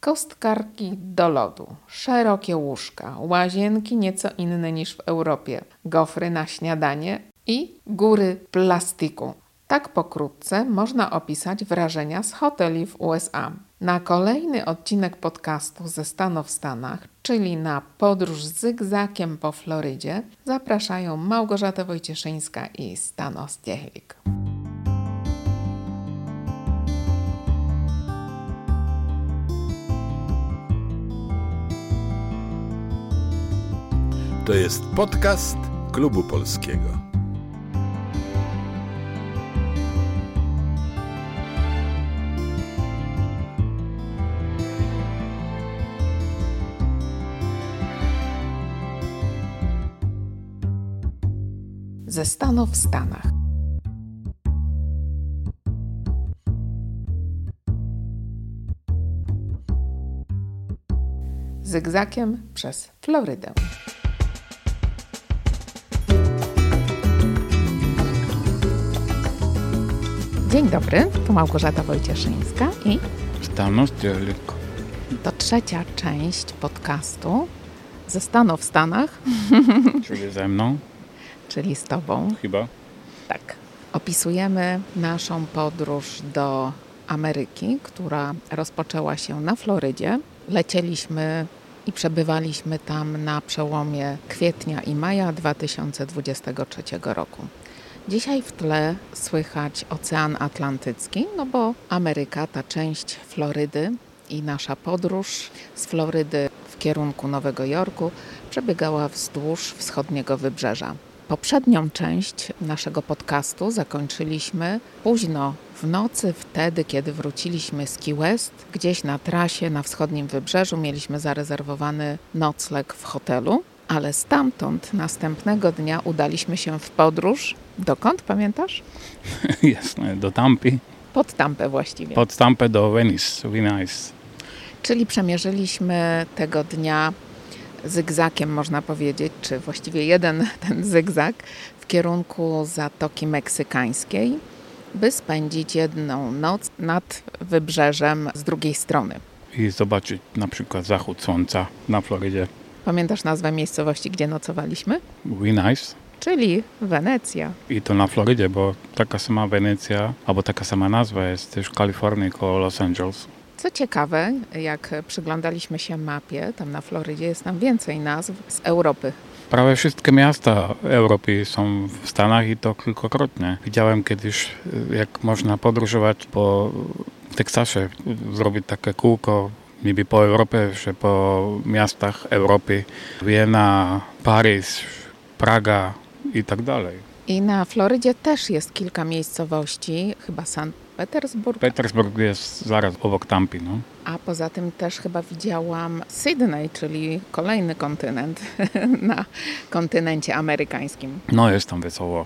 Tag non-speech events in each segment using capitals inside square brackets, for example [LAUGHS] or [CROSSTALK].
Kostkarki do lodu, szerokie łóżka, łazienki nieco inne niż w Europie, gofry na śniadanie i góry plastiku. Tak pokrótce można opisać wrażenia z hoteli w USA. Na kolejny odcinek podcastu ze Stanów Stanach, czyli na podróż zygzakiem po Florydzie, zapraszają Małgorzata Wojcieszyńska i Stanos Ciechlik. To jest podcast Klubu Polskiego. Ze Stanów w Stanach. Zygzakiem przez Florydę. Dzień dobry, tu Małgorzata Wojcieszyńska i Stanos Dzielik. to trzecia część podcastu ze Stanów w Stanach, [LAUGHS] Czyli ze mną, czyli z Tobą. chyba. Tak. Opisujemy naszą podróż do Ameryki, która rozpoczęła się na Florydzie. Lecieliśmy i przebywaliśmy tam na przełomie kwietnia i maja 2023 roku. Dzisiaj w tle słychać Ocean Atlantycki, no bo Ameryka, ta część Florydy i nasza podróż z Florydy w kierunku Nowego Jorku przebiegała wzdłuż wschodniego wybrzeża. Poprzednią część naszego podcastu zakończyliśmy późno w nocy, wtedy kiedy wróciliśmy z Key West. Gdzieś na trasie na wschodnim wybrzeżu mieliśmy zarezerwowany nocleg w hotelu, ale stamtąd następnego dnia udaliśmy się w podróż. Dokąd, pamiętasz? [LAUGHS] Jasne, do Tampy. Pod Tampę właściwie. Pod Tampę do Venice, Venice. Czyli przemierzyliśmy tego dnia zygzakiem, można powiedzieć, czy właściwie jeden [LAUGHS] ten zygzak w kierunku Zatoki Meksykańskiej, by spędzić jedną noc nad wybrzeżem z drugiej strony. I zobaczyć na przykład zachód słońca na Florydzie. Pamiętasz nazwę miejscowości, gdzie nocowaliśmy? Venice. Czyli Wenecja. I to na Florydzie, bo taka sama Wenecja, albo taka sama nazwa jest też w Kalifornii koło Los Angeles. Co ciekawe, jak przyglądaliśmy się mapie, tam na Florydzie jest tam więcej nazw z Europy. Prawie wszystkie miasta Europy są w Stanach i to kilkakrotnie. Widziałem kiedyś, jak można podróżować po Teksasie, zrobić takie kółko, niby po Europie, że po miastach Europy, Wiena, Paryż, Praga i tak dalej. I na Florydzie też jest kilka miejscowości, chyba St. Petersburg, Petersburg jest zaraz obok Tampy, no. a poza tym też chyba widziałam Sydney, czyli kolejny kontynent [LAUGHS] na kontynencie amerykańskim. No jest tam wesoło.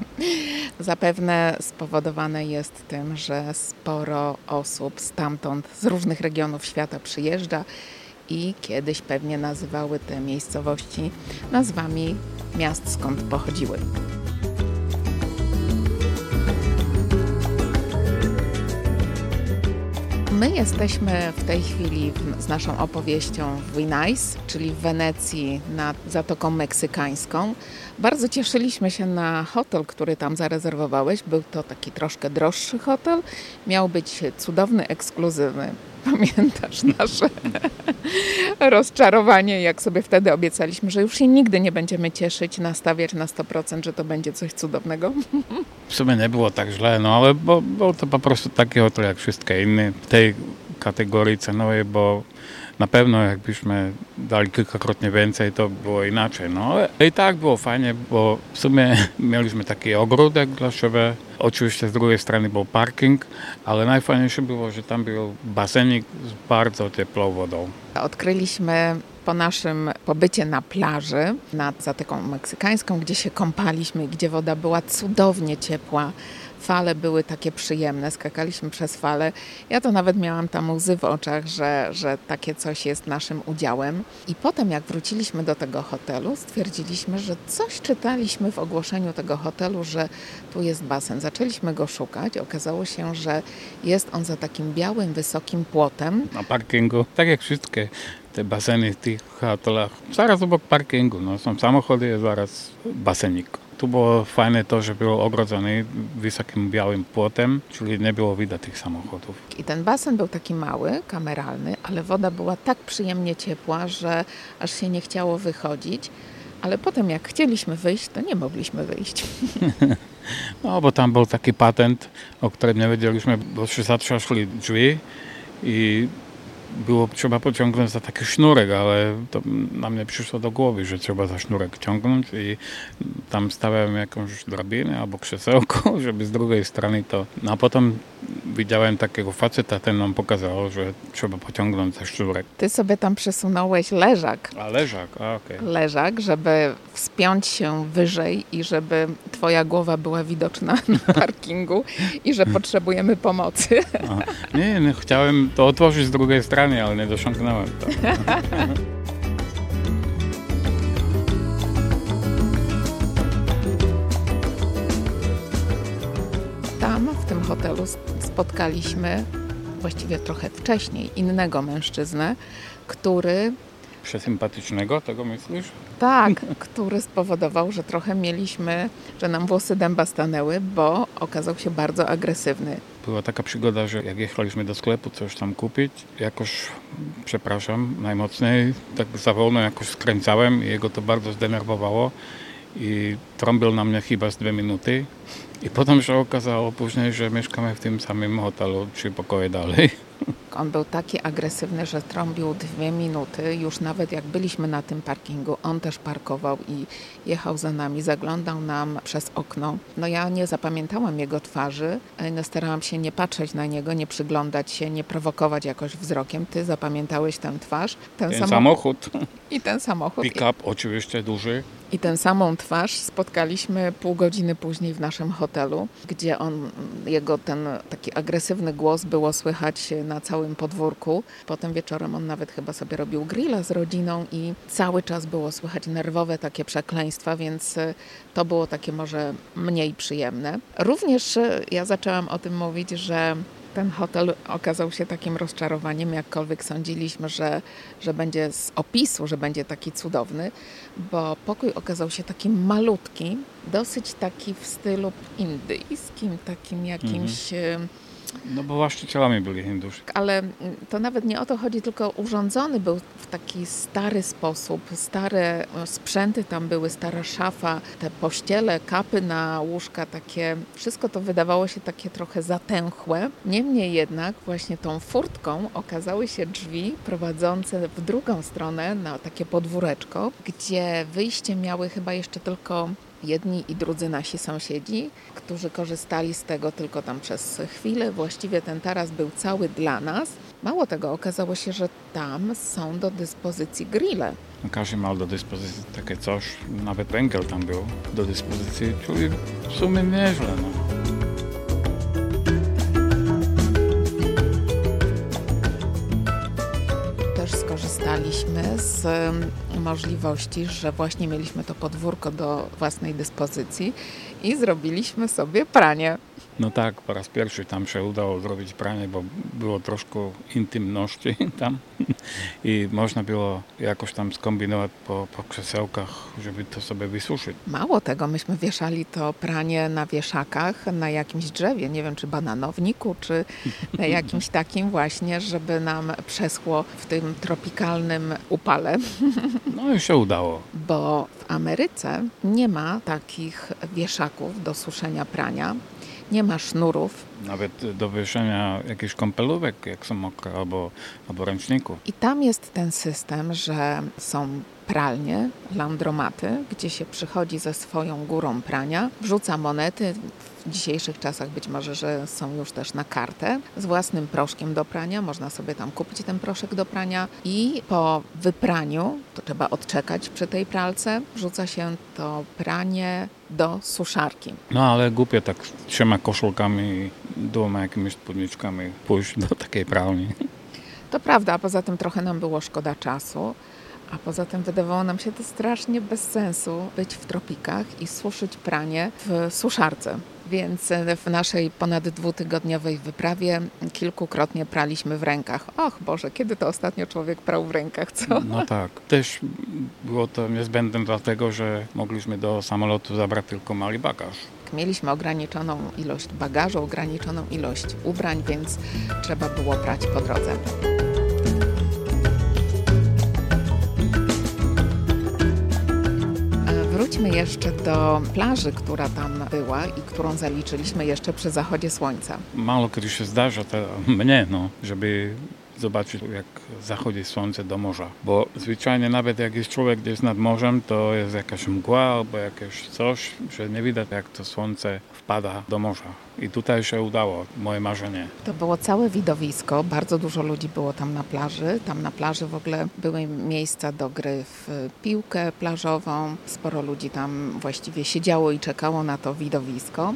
[LAUGHS] Zapewne spowodowane jest tym, że sporo osób stamtąd, z różnych regionów świata przyjeżdża i kiedyś pewnie nazywały te miejscowości nazwami miast, skąd pochodziły. My jesteśmy w tej chwili z naszą opowieścią w Venice, czyli w Wenecji nad Zatoką Meksykańską. Bardzo cieszyliśmy się na hotel, który tam zarezerwowałeś. Był to taki troszkę droższy hotel. Miał być cudowny, ekskluzywny. Pamiętasz nasze rozczarowanie, jak sobie wtedy obiecaliśmy, że już się nigdy nie będziemy cieszyć, nastawiać na 100%, że to będzie coś cudownego. W sumie nie było tak źle, no ale bo, było to po prostu taki hotel jak wszystkie inne w tej kategorii cenowej, bo na pewno jakbyśmy dali kilkakrotnie więcej, to było inaczej. No i tak było fajnie, bo w sumie [LAUGHS] mieliśmy taki ogródek dla siebie. Oczywiście z drugiej strony był parking, ale najfajniejsze było, że tam był basenik z bardzo ciepłą wodą. Odkryliśmy po naszym pobycie na plaży nad Zatoką Meksykańską, gdzie się kąpaliśmy, gdzie woda była cudownie ciepła, Fale były takie przyjemne, skakaliśmy przez fale. Ja to nawet miałam tam łzy w oczach, że, że takie coś jest naszym udziałem. I potem, jak wróciliśmy do tego hotelu, stwierdziliśmy, że coś czytaliśmy w ogłoszeniu tego hotelu, że tu jest basen. Zaczęliśmy go szukać. Okazało się, że jest on za takim białym, wysokim płotem. Na parkingu, tak jak wszystkie te baseny w tych hotelach. Zaraz obok parkingu, no, są samochody, zaraz basenik. Tu było fajne to, że było ogrodzony wysokim białym płotem, czyli nie było widać tych samochodów. I ten basen był taki mały, kameralny, ale woda była tak przyjemnie ciepła, że aż się nie chciało wychodzić. Ale potem, jak chcieliśmy wyjść, to nie mogliśmy wyjść. [LAUGHS] No, bo tam był taki patent, o którym nie wiedzieliśmy, bo się zatrzasli drzwi i było trzeba pociągnąć za taki sznurek, ale to nam nie przyszło do głowy, że trzeba za sznurek ciągnąć i tam stawiałem jakąś drabinę albo krzesełko, [LAUGHS] żeby z drugiej strony to... No a potem widziałem takiego faceta, ten nam pokazał, że trzeba pociągnąć za sznurek. Ty sobie tam przesunąłeś leżak. A leżak, a okej. Leżak, żeby wspiąć się wyżej i żeby twoja głowa była widoczna na [LAUGHS] parkingu i że potrzebujemy pomocy. Nie, nie, chciałem to otworzyć z drugiej strony, ale nie dosiągnąłem [LAUGHS] hotelu, sp- spotkaliśmy właściwie trochę wcześniej innego mężczyznę, który Przesympatycznego, tego myślisz? Tak, [LAUGHS] który spowodował, że trochę mieliśmy, że nam włosy dęba stanęły, bo okazał się bardzo agresywny. Była taka przygoda, że jak jechaliśmy do sklepu coś tam kupić, jakoś, przepraszam, najmocniej, tak za wolno jakoś skręcałem i jego to bardzo zdenerwowało i trombil na mňa chyba z dve minuty I potom sa okázalo pozne, že meškáme v tým samým hotelu či pokoje ďalej. [LAUGHS] On był taki agresywny, że trąbił dwie minuty. Już nawet jak byliśmy na tym parkingu, on też parkował i jechał za nami, zaglądał nam przez okno. No ja nie zapamiętałam jego twarzy, e, no starałam się nie patrzeć na niego, nie przyglądać się, nie prowokować jakoś wzrokiem. Ty zapamiętałeś tę twarz, ten, Ten samo- samochód, i ten samochód. pick-up oczywiście duży. I tę samą twarz spotkaliśmy pół godziny później w naszym hotelu, gdzie on, jego ten taki agresywny głos było słychać na całym podwórku. Potem wieczorem on nawet chyba sobie robił grilla z rodziną i cały czas było słychać nerwowe takie przekleństwa, więc e, to było takie może mniej przyjemne. Również e, ja zaczęłam o tym mówić, że ten hotel okazał się takim rozczarowaniem, jakkolwiek sądziliśmy, że, że będzie z opisu, że będzie taki cudowny, bo pokój okazał się taki malutki, dosyć taki w stylu indyjskim, takim jakimś. e, No bo właścicielami byli Hindusi. ale mm, to nawet nie o to chodzi, tylko urządzony był w taki stary sposób. Stare sprzęty tam były, stara szafa, te pościele, kapy na łóżka, takie, wszystko to wydawało się takie trochę zatęchłe. Niemniej jednak właśnie tą furtką okazały się drzwi prowadzące w drugą stronę na takie podwóreczko, gdzie wyjście miały chyba jeszcze tylko jedni i drudzy nasi sąsiedzi, którzy korzystali z tego tylko tam przez chwilę. Właściwie ten taras był cały dla nas. Mało tego, okazało się, że tam są do dyspozycji grille. Każdy miał do dyspozycji takie coś, nawet węgiel tam był do dyspozycji, czyli w sumie nieźle. No. Skorzystaliśmy z możliwości, że właśnie mieliśmy to podwórko do własnej dyspozycji i zrobiliśmy sobie pranie. No tak, po raz pierwszy tam się udało zrobić pranie, bo było troszkę intymności [LAUGHS] tam i można było jakoś tam skombinować po, po krzesełkach, żeby to sobie wysuszyć. Mało tego, myśmy wieszali to pranie na wieszakach, na jakimś drzewie, nie wiem czy bananowniku, czy na [LAUGHS] jakimś takim właśnie, żeby nam przeschło w tym tropikalnym upale. [LAUGHS] No i się udało. bo w Ameryce nie ma takich wieszaków do suszenia prania, nie ma sznurów Nawet do wieszenia jakichś kąpelówek, jak są mokre, albo, albo ręczników. i tam jest ten system, że są pralnie, landromaty, gdzie się przychodzi ze swoją górą prania, wrzuca monety, w dzisiejszych czasach być może, że są już też na kartę, z własnym proszkiem do prania. Można sobie tam kupić ten proszek do prania i po wypraniu, to trzeba odczekać przy tej pralce, wrzuca się to pranie do suszarki. No ale głupie tak z trzema koszulkami, dwoma jakimiś spódniczkami pójść do takiej pralni. To prawda, a poza tym trochę nam było szkoda czasu. A poza tym wydawało nam się to strasznie bez sensu być w tropikach i suszyć pranie w suszarce. Więc e, w naszej ponad dwutygodniowej wyprawie kilkukrotnie praliśmy w rękach. Och Boże, kiedy to ostatnio człowiek prał w rękach, co? No tak. Też było to niezbędne dlatego, że mogliśmy do samolotu zabrać tylko mały bagaż. Mieliśmy ograniczoną ilość bagażu, ograniczoną ilość ubrań, więc trzeba było prać po drodze. Wróćmy jeszcze do plaży, która tam była i którą zaliczyliśmy jeszcze przy zachodzie słońca. Mało kiedy się zdarza to mnie, no, żeby zobaczyć, jak zachodzi słońce do morza. Bo zwyczajnie nawet jak jest człowiek gdzieś nad morzem, to jest jakaś mgła albo jakieś coś, że nie widać, jak to słońce wpada do morza. I tutaj się udało, moje marzenie. To było całe widowisko, bardzo dużo ludzi było tam na plaży. Tam na plaży w ogóle były miejsca do gry w piłkę plażową. Sporo ludzi tam właściwie siedziało i czekało na to widowisko.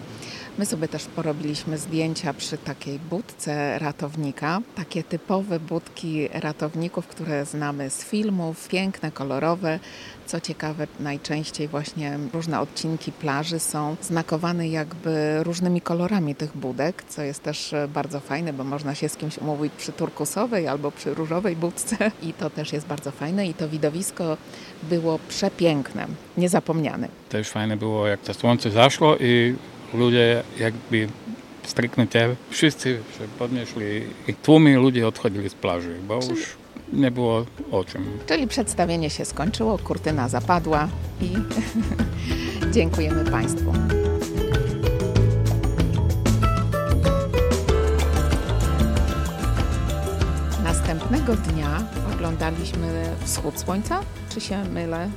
My sobie też porobiliśmy zdjęcia przy takiej budce ratownika. Takie typowe budki ratowników, które znamy z filmów, piękne, kolorowe. Co ciekawe, najczęściej właśnie różne odcinki plaży są znakowane jakby różnymi kolorami tych budek, co jest też bardzo fajne, bo można się z kimś umówić przy turkusowej albo przy różowej budce i to też jest bardzo fajne i to widowisko było przepiękne, niezapomniane. Też fajne było, jak to słońce zaszło i ludzie jakby stryknięte, wszyscy się podnieśli i tłumy ludzi odchodzili z plaży, bo Czyli... już nie było o czym. Czyli przedstawienie się skończyło, kurtyna zapadła i [LAUGHS] dziękujemy Państwu. Następnego dnia oglądaliśmy wschód słońca, czy się mylę?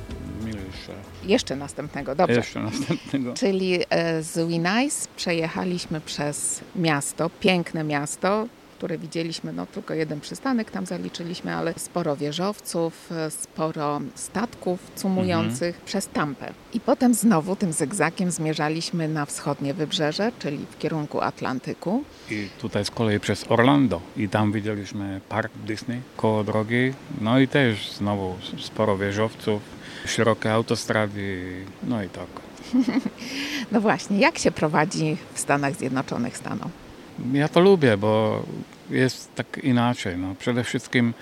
Milsze. Jeszcze następnego, dobrze. Jeszcze następnego. Czyli e, z Winnais przejechaliśmy przez miasto, piękne miasto, które widzieliśmy, no tylko jeden przystanek tam zaliczyliśmy, ale sporo wieżowców, sporo statków cumujących mhm. przez Tampę. I potem znowu tym zygzakiem zmierzaliśmy na wschodnie wybrzeże, czyli w kierunku Atlantyku. I tutaj z kolei przez Orlando i tam widzieliśmy park Disney koło drogi, no i też znowu sporo wieżowców, szerokie autostrady, no i tak. [LAUGHS] No właśnie, jak się prowadzi w Stanach Zjednoczonych Stanów? Ja to lubię, bo jest tak inaczej. No. Przede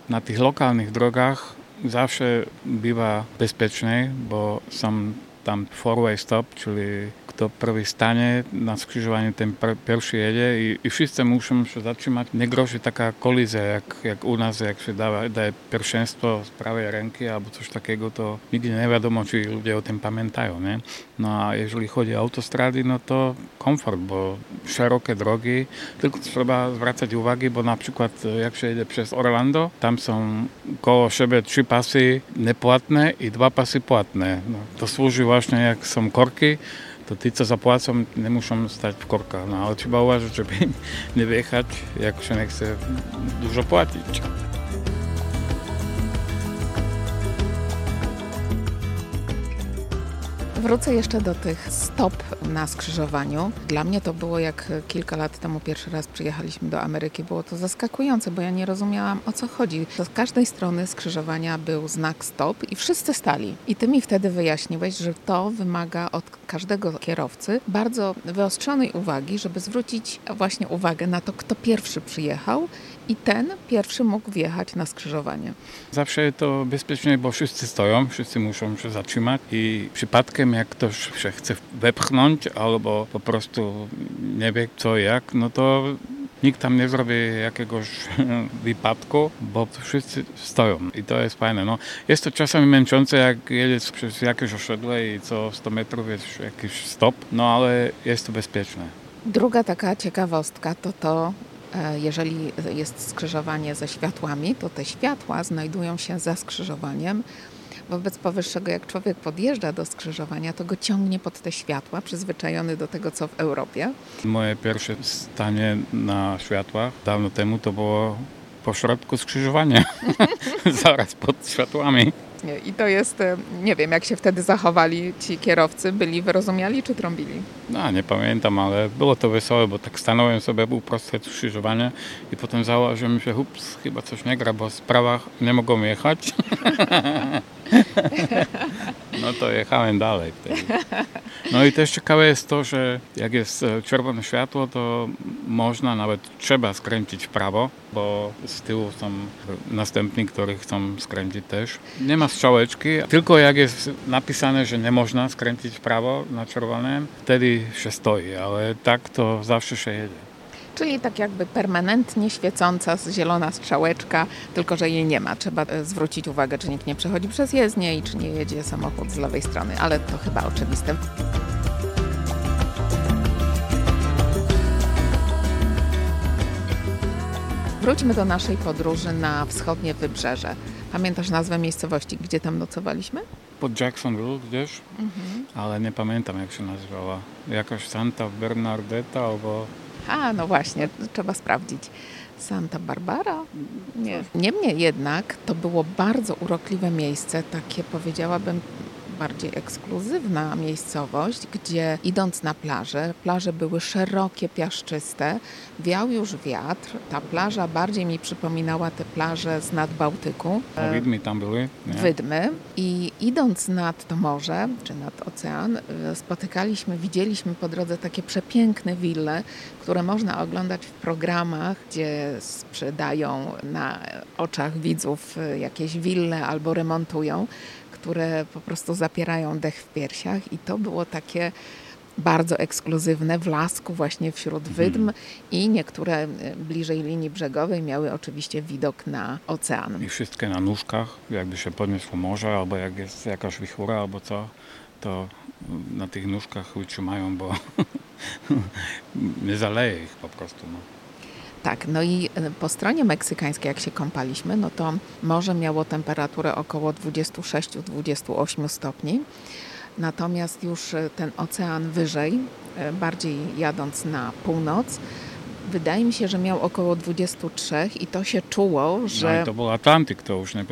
na tych lokalnych drogach zawsze bywa bezpieczniej, bo są tam four-way stop, czyli kto prawie stanie na skrzyżowaniu, ten pierwszy jedzie i, i wszyscy muszą się zatrzymać. Nie grozi taka kolizja, jak, jak u nas, jak się daje, daje pierwszeństwo z prawej ręki albo coś takiego, to nigdy nie wiadomo, czy o tym pamiętają. Nie? No a jeżeli chodzi autostrady, no to komfort, bo szerokie drogi, tylko trzeba zwracać uwagę, bo na przykład jak się jedzie przez Orlando, tam są koło siebie trzy pasy niepłatne i dwa pasy płatne. No, to służy właśnie jak są korki, to ci, co zapłacą, nie muszą stać w korkach. No, ale trzeba uważać, żeby [LAUGHS] nie wyjechać, jak się nie chce dużo płacić. Wrócę jeszcze do tych stop na skrzyżowaniu. Dla mnie to było jak kilka lat temu pierwszy raz przyjechaliśmy do Ameryki. Było to zaskakujące, bo ja nie rozumiałam o co chodzi. Z każdej strony skrzyżowania był znak stop i wszyscy stali. I ty mi wtedy wyjaśniłeś, że to wymaga od każdego kierowcy bardzo wyostrzonej uwagi, żeby zwrócić właśnie uwagę na to, kto pierwszy przyjechał i ten pierwszy mógł wjechać na skrzyżowanie. Zawsze to bezpiecznie, bo wszyscy stoją, wszyscy muszą się zatrzymać i przypadkiem jak ktoś się chce wepchnąć albo po prostu nie wie co jak, no to nikt tam nie zrobi jakiegoś [LAUGHS] wypadku, bo wszyscy stoją i to jest fajne. No, jest to czasami męczące, jak jedziesz przez jakieś osiedle i co 100 metrów jest jakiś stop, no ale jest to bezpieczne. Druga taka ciekawostka to to, jeżeli jest skrzyżowanie ze światłami, to te światła znajdują się za skrzyżowaniem Wobec powyższego, jak człowiek podjeżdża do skrzyżowania, to go ciągnie pod te światła, przyzwyczajony do tego, co w Europie. Moje pierwsze stanie na światłach dawno temu to było po środku skrzyżowania, [LAUGHS] zaraz pod światłami. I to jest, e, nie wiem, jak się wtedy zachowali ci kierowcy, byli wyrozumiali czy trąbili? No, nie pamiętam, ale było to wesołe, bo tak stanąłem sobie, był prosty skrzyżowanie i potem założyłem się, ups, chyba coś nie gra, bo w sprawach nie mogą jechać. [LAUGHS] No to jechałem dalej wtedy. No i też ciekawe jest to, że jak jest e, czerwone światło, to można, nawet trzeba skręcić w prawo, bo z tyłu są następni, którzy chcą skręcić też. Nie ma strzałeczki, tylko jak jest napisane, że nie można skręcić w prawo na czerwonym, wtedy się stoi, ale tak to zawsze się jedzie. Czyli tak jakby permanentnie świecąca zielona strzałeczka, tylko że jej nie ma. Trzeba e, zwrócić uwagę, czy nikt nie przechodzi przez jezdnię i czy nie jedzie samochód z lewej strony, ale to chyba oczywiste. Wróćmy do naszej podróży na wschodnie wybrzeże. Pamiętasz nazwę miejscowości, gdzie tam nocowaliśmy? Pod Jacksonville gdzieś, mhm. ale nie pamiętam jak się nazywała. Jakaś Santa Bernardetta albo a, no właśnie, trzeba sprawdzić. Santa Barbara? Nie. Niemniej jednak to było bardzo urokliwe miejsce, takie powiedziałabym bardziej ekskluzywna miejscowość, gdzie idąc na plażę, plaże były szerokie, piaszczyste, wiał już wiatr. Ta plaża bardziej mi przypominała te plaże z nad Bałtyku. O, Wydmy tam były? Nie? Wydmy. I idąc nad to morze, czy nad ocean, spotykaliśmy, widzieliśmy po drodze takie przepiękne wille, które można oglądać w programach, gdzie sprzedają na oczach widzów jakieś wille albo remontują które po prostu zapierają dech w piersiach i to było takie bardzo ekskluzywne w lasku właśnie wśród mhm. wydm hmm. i niektóre e, bliżej linii brzegowej miały oczywiście widok na ocean. I wszystkie na nóżkach, jakby się podniosło morze albo jak jest jakaś wichura albo co, to na tych nóżkach utrzymają, bo [LAUGHS] nie zaleje ich po prostu. No. Tak, no i e, po stronie meksykańskiej, jak się kąpaliśmy, no to morze miało temperaturę około 26-28 stopni. Natomiast już e, ten ocean wyżej, e, bardziej jadąc na północ, wydaje mi się, że miał około 23 i to się czuło, że... No i to był Atlantyk, to już nie, nie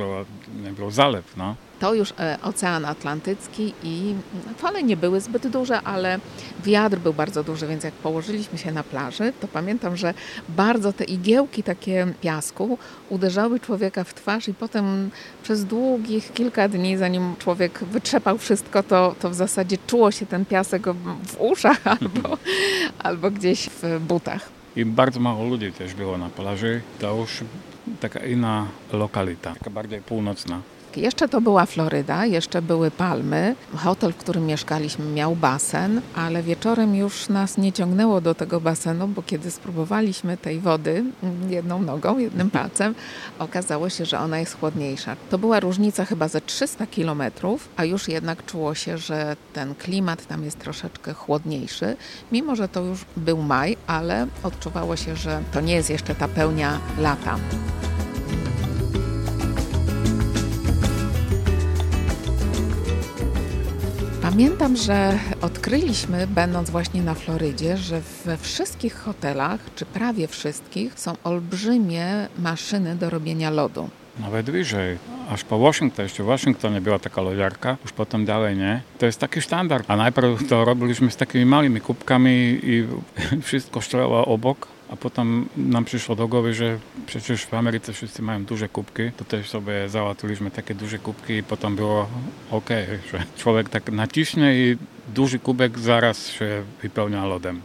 był zalew, no to już e, Ocean Atlantycki i fale nie były zbyt duże, ale wiatr był bardzo duży, więc jak położyliśmy się na plaży, to pamiętam, że bardzo te igiełki takie piasku uderzały człowieka w twarz i potem przez długich kilka dni, zanim człowiek wytrzepał wszystko, to, to w zasadzie czuło się ten piasek w uszach [LAUGHS] albo, albo gdzieś w butach. I bardzo mało ludzi też było na plaży. To już taká iná lokalita, taká barde púnocná. Północna. Jeszcze to była Floryda, jeszcze były palmy. Hotel, w którym mieszkaliśmy, miał basen, ale wieczorem już nas nie ciągnęło do tego basenu, bo kiedy spróbowaliśmy tej wody jedną nogą, jednym palcem, okazało się, że ona jest chłodniejsza. To była różnica chyba ze 300 kilometrów, a już jednak czuło się, że ten klimat tam jest troszeczkę chłodniejszy, mimo że to już był maj, ale odczuwało się, że to nie jest jeszcze ta pełnia lata. Pamiętam, że odkryliśmy, będąc właśnie na Florydzie, że we wszystkich hotelach, czy prawie wszystkich, są olbrzymie maszyny do robienia lodu. Nawet wyżej. Aż po Washington, jeszcze w Waszyngtonie była taka lodziarka, już potem dalej nie. To jest taki standard. A najpierw to robiliśmy z takimi małymi kubkami i [LAUGHS] wszystko szlało obok. A potem nam przyszło do głowy, że przecież w Ameryce wszyscy mają duże kubki, to też sobie załatwiliśmy takie duże kubki i potem było ok, że człowiek tak naciśnie i duży kubek zaraz się wypełnia lodem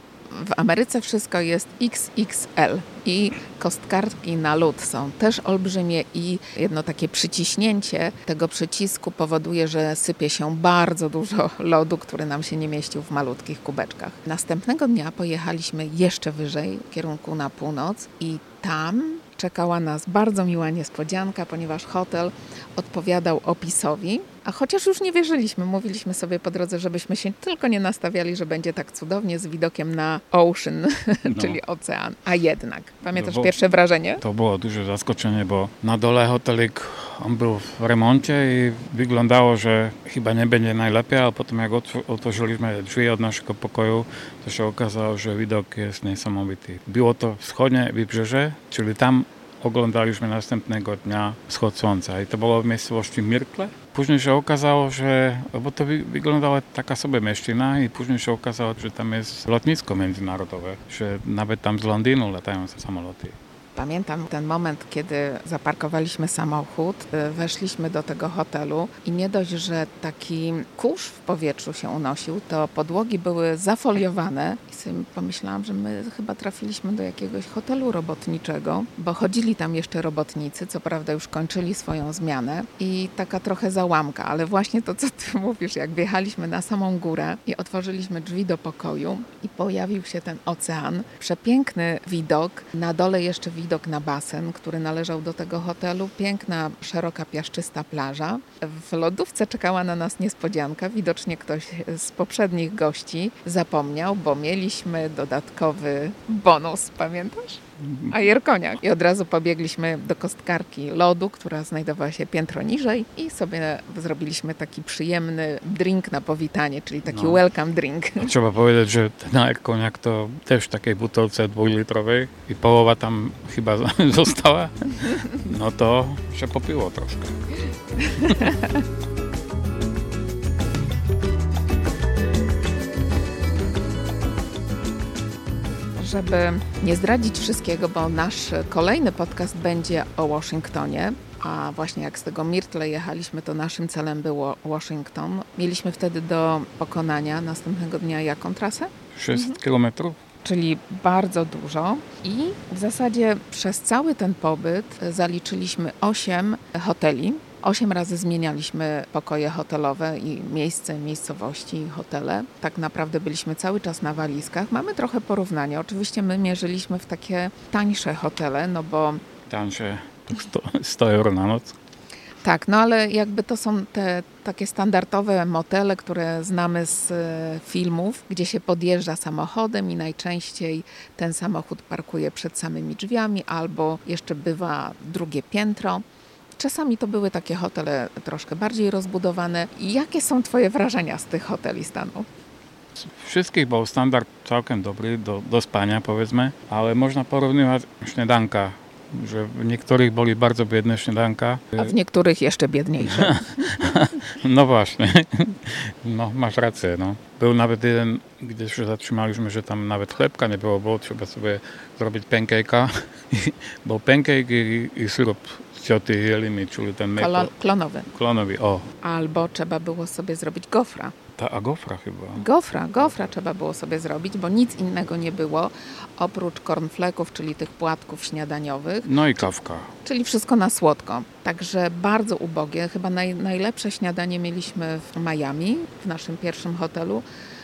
w Ameryce wszystko jest XXL i kostkartki na lód są też olbrzymie i jedno takie przyciśnięcie tego przycisku powoduje, że sypie się bardzo dużo lodu, który nam się nie mieścił w malutkich kubeczkach. Następnego dnia pojechaliśmy jeszcze wyżej w kierunku na północ i tam czekała nas bardzo miła niespodzianka, ponieważ hotel odpowiadał opisowi, a chociaż już nie wierzyliśmy, mówiliśmy sobie po drodze, żebyśmy się tylko nie nastawiali, że będzie tak cudownie z widokiem na ocean, [LAUGHS] no. czyli ocean. A jednak, pamiętasz no pierwsze wrażenie? To było duże zaskoczenie, bo na dole hotelik on był w remoncie i wyglądało, że chyba nie będzie najlepiej, ale potem jak otworzyliśmy drzwi od naszego pokoju, to się okazało, że widok jest niesamowity. Było to wschodnie wybrzeże, czyli tam oglądaliśmy następnego dnia wschód słońca i to było w miejscowości Mirkle. Później się okazało, że, to wyglądała taka sobie mieścina i później okazało, że tam jest lotnisko międzynarodowe, że nawet tam z Londynu latają samoloty. Pamiętam ten moment, kiedy zaparkowaliśmy samochód, y, weszliśmy do tego hotelu i nie dość, że taki kurz w powietrzu się unosił, to podłogi były zafoliowane. I sobie pomyślałam, że my chyba trafiliśmy do jakiegoś hotelu robotniczego, bo chodzili tam jeszcze robotnicy, co prawda już kończyli swoją zmianę. I taka trochę załamka, ale właśnie to, co ty [LAUGHS] mówisz, jak wjechaliśmy na samą górę i otworzyliśmy drzwi do pokoju i pojawił się ten ocean, przepiękny widok, na dole jeszcze widok widok na basen, który należał do tego hotelu. Piękna, szeroka, piaszczysta plaża. W lodówce czekała na nas niespodzianka. Widocznie ktoś z poprzednich gości zapomniał, bo mieliśmy dodatkowy bonus, pamiętasz? A koniak. I od razu pobiegliśmy do kostkarki lodu, która znajdowała się piętro niżej i sobie zrobiliśmy taki przyjemny drink na powitanie, czyli taki no. welcome drink. Trzeba powiedzieć, że ten koniak to też w takiej butelce dwulitrowej i połowa tam chyba [LAUGHS] została. No to się popiło troszkę. [LAUGHS] żeby nie zdradzić wszystkiego, bo nasz kolejny podcast będzie o Waszyngtonie, a właśnie jak z tego Myrtle jechaliśmy, to naszym celem było Waszyngton. Mieliśmy wtedy do pokonania następnego dnia jaką trasę? 600 mhm. kilometrów. Czyli bardzo dużo i w zasadzie przez cały ten pobyt zaliczyliśmy 8 hoteli, Osiem razy zmienialiśmy pokoje hotelowe i miejsce, miejscowości i hotele. Tak naprawdę byliśmy cały czas na walizkach. Mamy trochę porównania. Oczywiście my mierzyliśmy w takie tańsze hotele, no bo... Tańsze, 100, 100 euro na noc. Tak, no ale jakby to są te takie standardowe motele, które znamy z e, filmów, gdzie się podjeżdża samochodem i najczęściej ten samochód parkuje przed samymi drzwiami albo jeszcze bywa drugie piętro. Czasami to były takie hotele troszkę bardziej rozbudowane. Jakie są Twoje wrażenia z tych hoteli stanu? Wszystkich był standard całkiem dobry do, do spania powiedzmy, ale można porównywać śniadanka że w niektórych byli bardzo biedne śniadanka. A w niektórych jeszcze biedniejsze. [LAUGHS] no właśnie, no masz rację. No. Był nawet jeden, gdzie się zatrzymaliśmy, że tam nawet chlebka nie było, bo trzeba sobie zrobić pancake'a, [LAUGHS] bo pancake i, i syrop cioty jelimy, czyli ten maple. Klonowy. Klonowy, o. Albo trzeba było sobie zrobić gofra. Ta, a gofra chyba. Gofra, gofra trzeba było sobie zrobić, bo nic innego nie było oprócz cornflaków, czyli tych płatków śniadaniowych. No i kawka. Czyli wszystko na słodko. Także bardzo ubogie. Chyba naj, najlepsze śniadanie mieliśmy w Miami, w naszym pierwszym hotelu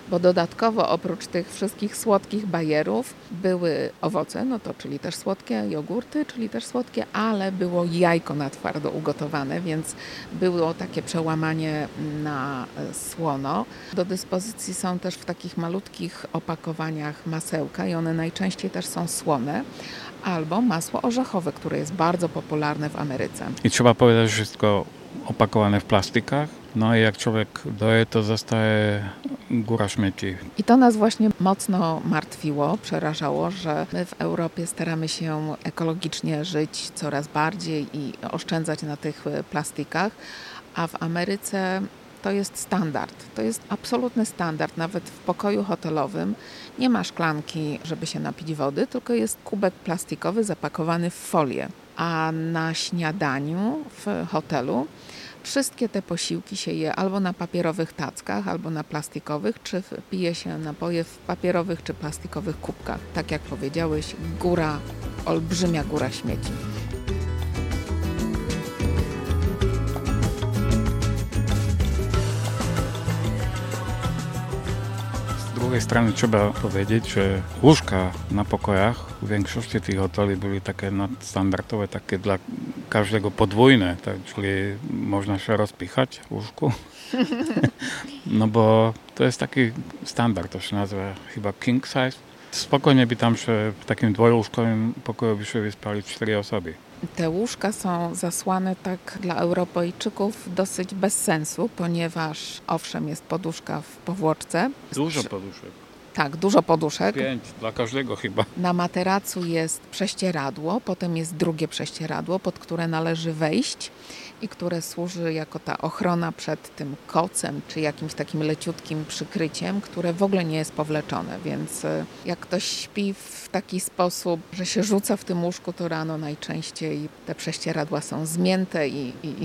bo dodatkowo oprócz tych wszystkich słodkich bajerów były owoce, no to czyli też słodkie, jogurty, czyli też słodkie, ale było jajko na twardo ugotowane, więc było takie przełamanie na e, słono. Do dyspozycji są też w takich malutkich opakowaniach masełka i one najczęściej też są słone albo masło orzechowe, które jest bardzo popularne w Ameryce. I trzeba powiedzieć, że wszystko opakowane w plastykach, no i jak człowiek doje, to zostaje góra śmieci. I to nas właśnie mocno martwiło, przerażało, że my w Europie staramy się ekologicznie żyć coraz bardziej i oszczędzać na tych plastikach, a w Ameryce to jest standard. To jest absolutny standard. Nawet w pokoju hotelowym nie ma szklanki, żeby się napić wody, tylko jest kubek plastikowy zapakowany w folię. A na śniadaniu w hotelu Wszystkie te posiłki się je albo na papierowych tackach, albo na plastikowych, czy pije się napoje w papierowych czy plastikowych kubkach. Tak jak powiedziałeś, góra, olbrzymia góra śmieci. Drugiej strony trzeba powiedzieć, że łóżka na pokojach w większości tych hoteli były takie standardowe, takie dla każdego podwójne, tak, czyli można się rozpichać w łóżku. [LAUGHS] No bo to jest taki standard, to się nazywa chyba king size. Spokojnie by tam się w takim dwułóżkowym pokoju by się wyspali cztery osoby. Te łóżka są zasłane tak dla Europejczyków dosyć bez sensu, ponieważ owszem jest poduszka w powłoczce. Dużo poduszek. Tak, dużo poduszek. Pięć dla każdego chyba. Na materacu jest prześcieradło, potem jest drugie prześcieradło, pod które należy wejść i które służy jako ta ochrona przed tym kocem czy jakimś takim leciutkim przykryciem, które w ogóle nie jest powleczone, więc y, jak ktoś śpi w taki sposób, że się rzuca w tym łóżku, to rano najczęściej te prześcieradła są zmięte i, i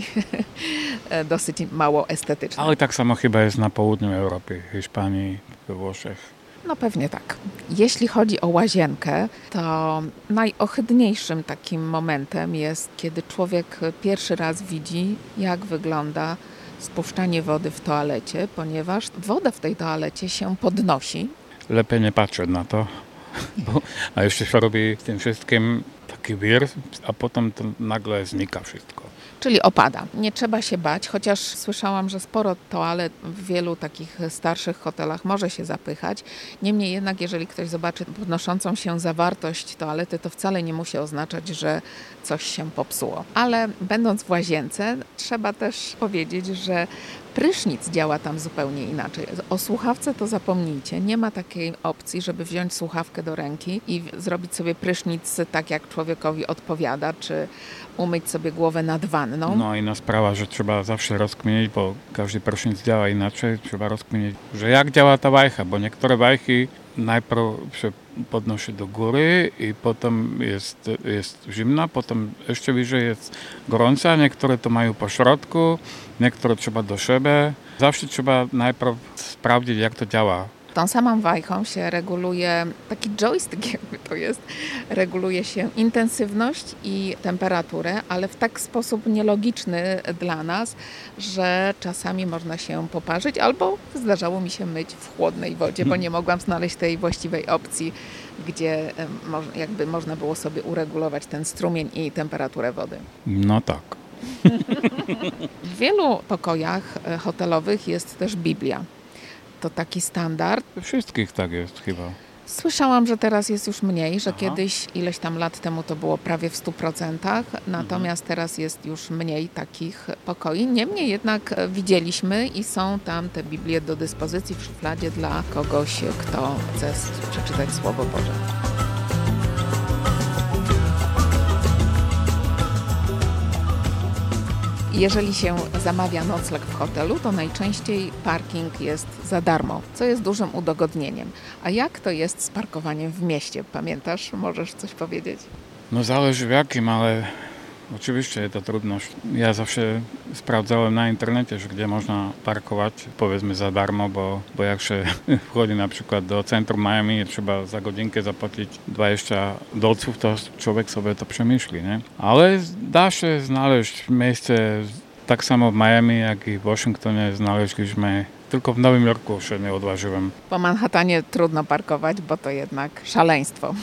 [LAUGHS] dosyć mało estetyczne. Ale tak samo chyba jest na południu Europy, Hiszpanii, we Włoszech. No pewnie tak. Jeśli chodzi o łazienkę, to najohydniejszym takim momentem jest, kiedy człowiek pierwszy raz widzi, jak wygląda spuszczanie wody w toalecie, ponieważ woda w tej toalecie się podnosi. Lepiej nie patrzeć na to, [LAUGHS] bo, a jeszcze się robi w tym wszystkim taki wir, a potem to nagle znika wszystko. Czyli opada. Nie trzeba się bać, chociaż słyszałam, że sporo toalet w wielu takich starszych hotelach może się zapychać. Niemniej jednak, jeżeli ktoś zobaczy podnoszącą się zawartość toalety, to wcale nie musi oznaczać, że coś się popsuło. Ale będąc w łazience, trzeba też powiedzieć, że Prysznic działa tam zupełnie inaczej. O słuchawce to zapomnijcie. Nie ma takiej opcji, żeby wziąć słuchawkę do ręki i zrobić sobie prysznic tak, jak człowiekowi odpowiada, czy umyć sobie głowę nad wanną. No inna sprawa, że trzeba zawsze rozkminić, bo każdy prysznic działa inaczej. Trzeba rozkminić, że jak działa ta wajcha, bo niektóre wajchy najpierw się podnosi do góry i potem jest, jest zimna, potem jeszcze wyżej jest gorąca, niektóre to mają po środku, niektóre trzeba do siebie. Zawsze trzeba najpierw sprawdzić, jak to działa. Tą samą wajchą się reguluje, taki joystick [LAUGHS] jakby to jest, reguluje się intensywność i temperaturę, ale w tak sposób nielogiczny dla nas, że czasami można się poparzyć albo zdarzało mi się myć w chłodnej wodzie, bo nie mogłam znaleźć tej właściwej opcji, gdzie jakby można było sobie uregulować ten strumień i temperaturę wody. No tak. [LAUGHS] W wielu pokojach e, hotelowych jest też Biblia to taki standard. Wszystkich tak jest chyba. Słyszałam, że teraz jest już mniej, że Aha. kiedyś ileś tam lat temu to było prawie w 100%, natomiast mhm. teraz jest już mniej takich pokoi. Niemniej jednak widzieliśmy i są tam te Biblie do dyspozycji w szufladzie dla kogoś, kto chce przeczytać Słowo Boże. Jeżeli się zamawia nocleg w hotelu, to najczęściej parking jest za darmo, co jest dużym udogodnieniem. A jak to jest z parkowaniem w mieście? Pamiętasz? Możesz coś powiedzieć? No zależy w jakim, ale Oczywiście to trudność. Ja zawsze sprawdzałem na internecie, że gdzie można parkować, powiedzmy za darmo, bo, bo jak się [LAUGHS] wchodzi na przykład do centrum Miami i trzeba za godzinkę zapłacić 20 dolców, to człowiek sobie to przemyśli, nie? Ale da się znaleźć miejsce tak samo w Miami, jak i w Waszyngtonie znaleźliśmy tylko w Nowym Jorku się nie odważyłem. Po Manhattanie trudno parkować, bo to jednak szaleństwo.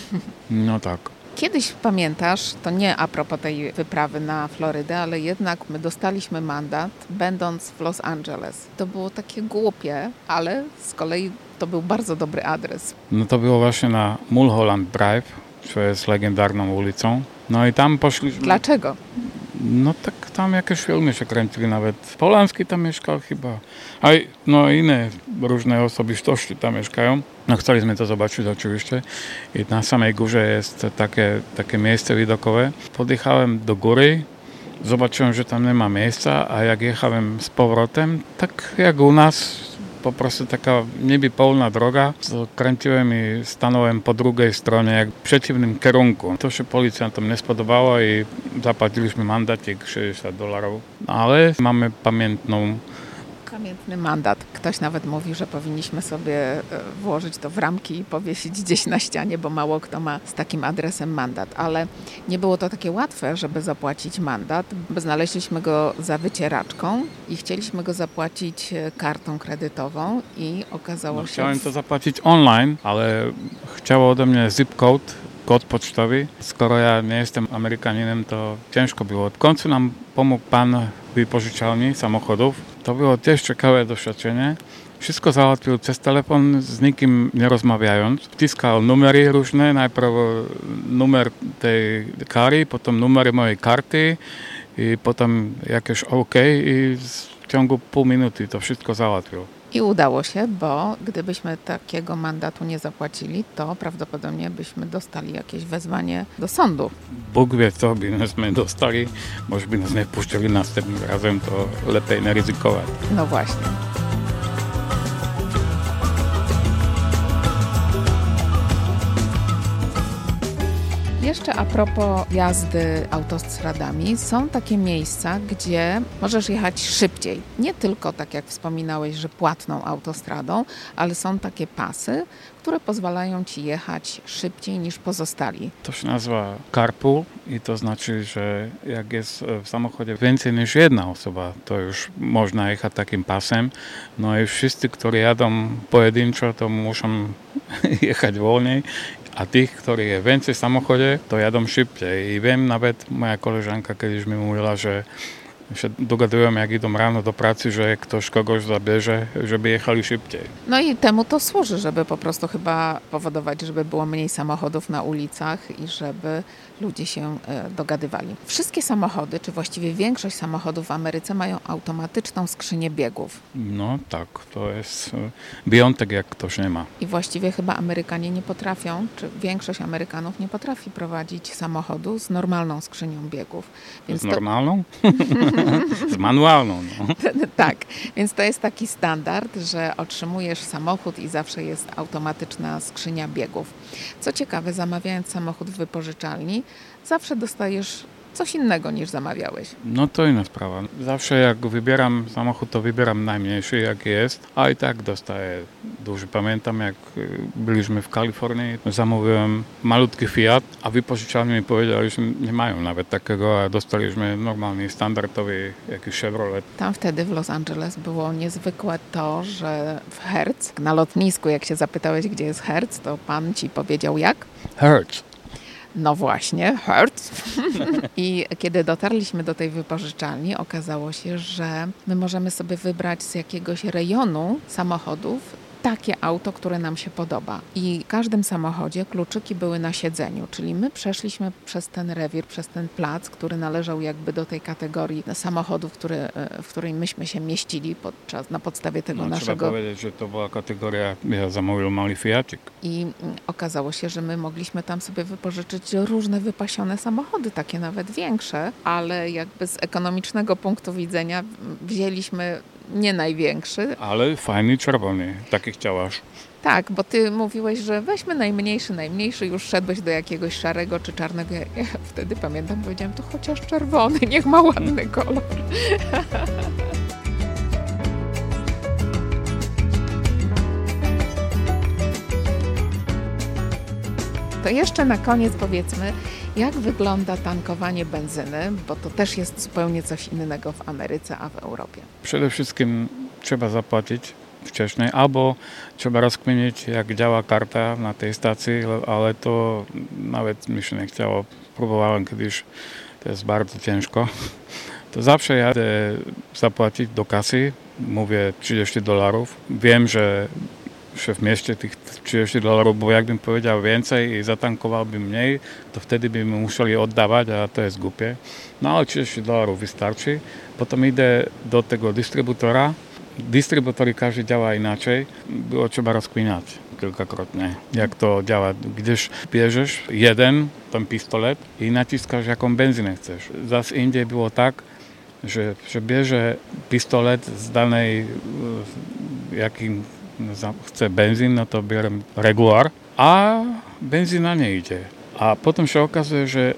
No tak. Kiedyś pamiętasz, to nie a propos tej wyprawy na Florydę, ale jednak my dostaliśmy mandat, będąc w Los Angeles. To było takie głupie, ale z kolei to był bardzo dobry adres. No to było właśnie na Mulholland Drive, co jest legendarną ulicą. No i tam poszliśmy. Dlaczego? No tak tam jakieś filmy się kręcili nawet. Polanski tam mieszkał chyba. A no inne różne osobistości tam mieszkają. No chcieliśmy to zobaczyć oczywiście. I na samej górze jest takie, takie miejsce widokowe. Podjechałem do góry, zobaczyłem, że tam nie ma miejsca, a jak jechałem z powrotem, tak jak u nas to proste taká nebypolná droga s krentivými stanovem po druhej strane, jak v přetivným kerunku. To sa policajtom nespodobalo i zaplatili sme mandatík 60 dolarov. Ale máme pamätnú Pamiętny mandat. Ktoś nawet mówi, że powinniśmy sobie e, włożyć to w ramki i powiesić gdzieś na ścianie, bo mało kto ma z takim adresem mandat. Ale nie było to takie łatwe, żeby zapłacić mandat. Znaleźliśmy go za wycieraczką i chcieliśmy go zapłacić e, kartą kredytową i okazało no, się... Chciałem to zapłacić online, ale chciało ode mnie zip code, kod pocztowy. Skoro ja nie jestem Amerykaninem, to ciężko było. W końcu nam pomógł pan wypożyczalni samochodów. To było też ciekawe doświadczenie, Wszystko załatwił przez telefon, z nikim nie rozmawiając. Wciskał numery różne, najpierw numer tej kary, potem numery mojej karty i potem jakieś OK i w ciągu pół minuty to wszystko załatwił. I udało się, bo gdybyśmy takiego mandatu nie zapłacili, to prawdopodobnie byśmy dostali jakieś wezwanie do sądu. Bóg wie, co by dostali. Może by nas nie wpuścili następnym razem, to lepiej nie ryzykować. No właśnie. Jeszcze a propos jazdy autostradami, są takie miejsca, gdzie możesz jechać szybciej. Nie tylko tak jak wspominałeś, że płatną autostradą, ale są takie pasy, które pozwalają ci jechać szybciej niż pozostali. To się nazywa carpool i to znaczy, że jak jest w samochodzie więcej niż jedna osoba, to już można jechać takim pasem. No i wszyscy, którzy jadą pojedynczo, to muszą [LAUGHS] jechać wolniej a tych, którzy jest więcej w samochodzie, to jadą szybciej. I wiem, nawet moja koleżanka kiedyś mi mówiła, że się dogadują, jak idą rano do pracy, że ktoś kogoś zabierze, żeby jechali szybciej. No i temu to służy, żeby po prostu chyba powodować, żeby było mniej samochodów na ulicach i żeby ludzie się e, dogadywali. Wszystkie samochody, czy właściwie większość samochodów w Ameryce mają automatyczną skrzynię biegów. No tak, to jest e, wyjątek, jak ktoś nie ma. I właściwie chyba Amerykanie nie potrafią, czy większość Amerykanów nie potrafi prowadzić samochodu z normalną skrzynią biegów. Więc z normalną? To... [LAUGHS] [LAUGHS] z manualną. No. [LAUGHS] tak, więc to jest taki standard, że otrzymujesz samochód i zawsze jest automatyczna skrzynia biegów. Co ciekawe, zamawiając samochód w wypożyczalni, zawsze dostajesz coś innego niż zamawiałeś. No to inna sprawa. Zawsze jak wybieram samochód, to wybieram najmniejszy jaki jest, a i tak dostaję duży. Pamiętam jak y, byliśmy w Kalifornii, zamówiłem malutki Fiat, a wypożyczalni mi powiedzieli, że nie mają nawet takiego, a dostaliśmy normalny, standardowy jakiś Chevrolet. Tam wtedy w Los Angeles było niezwykłe to, że w Hertz, na lotnisku jak się zapytałeś, gdzie jest Hertz, to pan ci powiedział jak? Hertz. No właśnie, Hertz. [LAUGHS] I kiedy dotarliśmy do tej wypożyczalni, okazało się, że my możemy sobie wybrać z jakiegoś rejonu samochodów takie auto, które nam się podoba. I w każdym samochodzie kluczyki były na siedzeniu, czyli my przeszliśmy przez ten rewir, przez ten plac, który należał jakby do tej kategorii samochodów, który, e, w której myśmy się mieścili podczas, na podstawie tego no, naszego... Trzeba powiedzieć, że to była kategoria, ja zamówiłem mały Fiatik. I mm, okazało się, że my mogliśmy tam sobie wypożyczyć różne wypasione samochody, takie nawet większe, ale jakby z ekonomicznego punktu widzenia wzięliśmy nie największy. Ale fajny czerwony, taki chciałaś. Tak, bo ty mówiłeś, że weźmy najmniejszy, najmniejszy, już szedłeś do jakiegoś szarego czy czarnego. Ja wtedy pamiętam, powiedziałem, to chociaż czerwony, niech ma ładny kolor. [LAUGHS] To jeszcze na koniec powiedzmy, jak wygląda tankowanie benzyny, bo to też jest zupełnie coś innego w Ameryce, a w Europie. Przede wszystkim trzeba zapłacić wcześniej, albo trzeba rozkminić, jak działa karta na tej stacji, ale to nawet mi się nie chciało. Próbowałem kiedyś, to jest bardzo ciężko. To zawsze jadę zapłacić do kasy, mówię 30 dolarów. Wiem, że w mieście tych 30 dolarów, bo jakbym powiedział więcej i zatankowałbym mniej, to wtedy by musieli oddawać, a to jest głupie. No ale 30 dolarów wystarczy. Potem idę do tego dystrybutora. Dystrybutory każdy działa inaczej. Było trzeba rozkminiać kilkakrotnie, jak to działa. Gdyż bierzesz jeden, ten pistolet i naciskasz, jaką benzynę chcesz. Zas indziej było tak, że, że bierze pistolet z danej jakim chce benzyn, no to biorę regular, a benzyna nie idzie. A potem się okazuje, że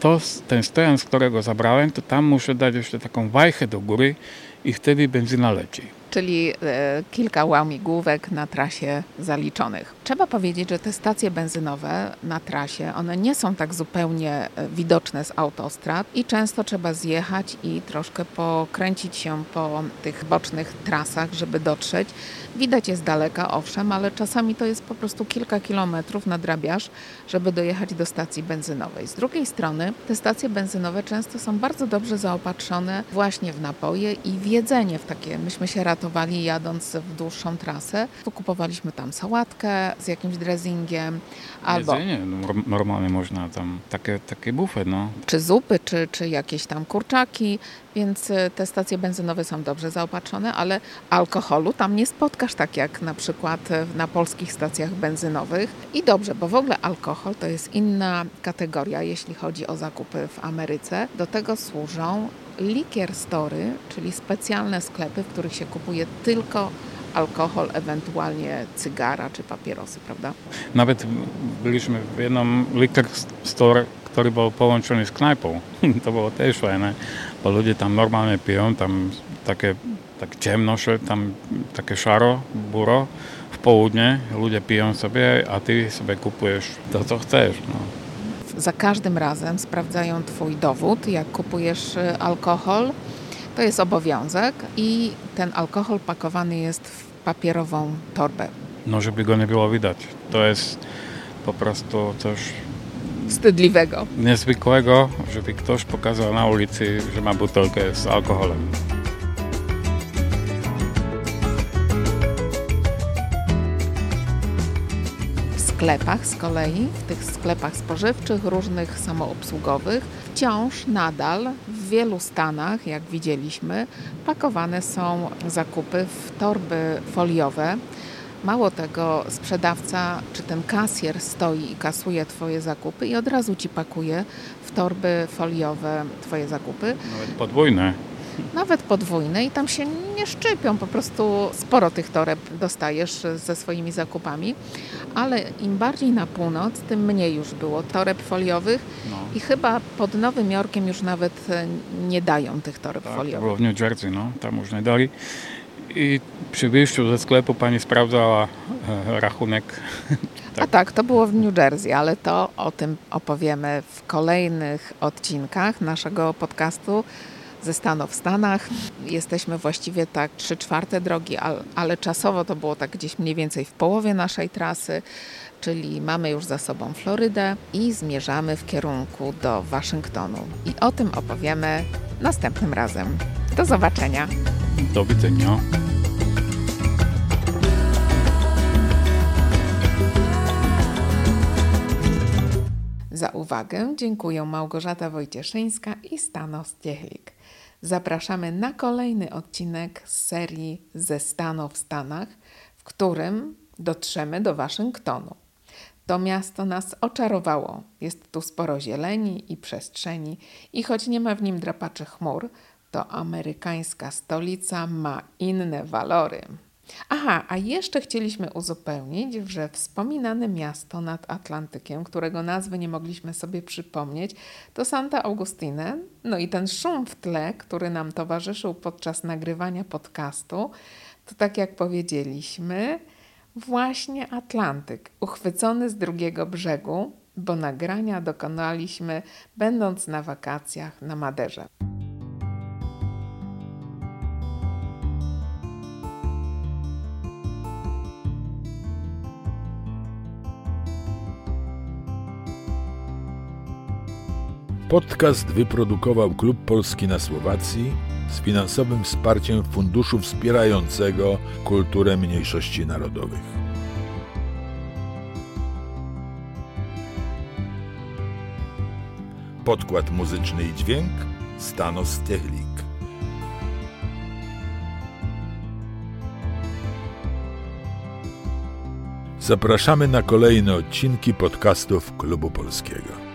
to, ten stojan, z którego zabrałem, to tam muszę dać jeszcze taką wajchę do góry i wtedy benzyna leci czyli e, kilka łamigłówek na trasie zaliczonych. Trzeba powiedzieć, że te stacje benzynowe na trasie, one nie są tak zupełnie e, widoczne z autostrad i często trzeba zjechać i troszkę pokręcić się po tych bocznych trasach, żeby dotrzeć. Widać jest daleka, owszem, ale czasami to jest po prostu kilka kilometrów na drabiaż, żeby dojechać do stacji benzynowej. Z drugiej strony te stacje benzynowe często są bardzo dobrze zaopatrzone właśnie w napoje i w jedzenie w takie. Myśmy się ratowali jadąc w dłuższą trasę. Kupowaliśmy tam sałatkę z jakimś dressingiem albo Jedzenie norm- normalnie można tam, takie, takie bufet, no. czy zupy, czy, czy jakieś tam kurczaki, więc y, te stacje benzynowe są dobrze zaopatrzone, ale alkoholu tam nie spotkasz tak jak na przykład y, na polskich stacjach benzynowych. I dobrze, bo w ogóle alkohol to jest inna kategoria, jeśli chodzi o zakupy w Ameryce. Do tego służą liquor story, czyli specjalne sklepy, w których się kupuje tylko alkohol, ewentualnie cygara czy papierosy, prawda? Nawet byliśmy w jednym liquor store, który był połączony z knajpą. [LAUGHS] To było też fajne, bo ludzie tam normalnie piją, tam takie tak ciemno, tam takie szaro, buro w południe, ludzie piją sobie, a ty sobie kupujesz to, co chcesz. No. Za każdym razem sprawdzają Twój dowód, jak kupujesz y, alkohol. To jest obowiązek i ten alkohol pakowany jest w papierową torbę. no, żeby go nie było widać. To jest po prostu coś Wstydliwego. niezwykłego, żeby ktoś pokazał na ulicy, że ma butelkę z alkoholem. Sklepach z kolei, w tych sklepach spożywczych, różnych samoobsługowych, wciąż nadal w wielu stanach, jak widzieliśmy, pakowane są zakupy w torby foliowe. Mało tego, sprzedawca czy ten kasjer stoi i kasuje Twoje zakupy i od razu Ci pakuje w torby foliowe Twoje zakupy. Nawet podwójne. Nawet podwójne i tam się nie szczypią, po prostu sporo tych toreb dostajesz ze swoimi zakupami, ale im bardziej na północ, tym mniej już było toreb foliowych No. i chyba pod Nowym Jorkiem już nawet e, nie dają tych toreb Tak, foliowych. było w New Jersey, no, tam już nie dali. I przy wyjściu ze sklepu pani sprawdzała e, rachunek. [LAUGHS] A tak, to było w New Jersey, ale to o tym opowiemy w kolejnych odcinkach naszego podcastu ze Stanów w Stanach. Jesteśmy właściwie tak trzy czwarte drogi, al- ale czasowo to było tak gdzieś mniej więcej w połowie naszej trasy, czyli mamy już za sobą Florydę i zmierzamy w kierunku do Waszyngtonu. I o tym opowiemy następnym razem. Do zobaczenia. Do widzenia. Za uwagę dziękuję Małgorzata Wojcieszyńska i Stanos Ciechlik. Zapraszamy na kolejny odcinek z serii ze Stanów w Stanach, w którym dotrzemy do Waszyngtonu. To miasto nas oczarowało. Jest tu sporo zieleni i przestrzeni i choć nie ma w nim drapaczy chmur, to amerykańska stolica ma inne walory. Aha, a jeszcze chcieliśmy uzupełnić, że wspominane miasto nad Atlantykiem, którego nazwy nie mogliśmy sobie przypomnieć, to Santa Augustine. No i ten szum w tle, który nam towarzyszył podczas nagrywania podcastu, to tak jak powiedzieliśmy, właśnie Atlantyk, uchwycony z drugiego brzegu, bo nagrania dokonaliśmy będąc na wakacjach na Maderze. Podcast wyprodukował Klub Polski na Słowacji z finansowym wsparciem Funduszu Wspierającego Kulturę Mniejszości Narodowych. Podkład muzyczny i dźwięk Stanos Techlik. Zapraszamy na kolejne odcinki podcastów Klubu Polskiego.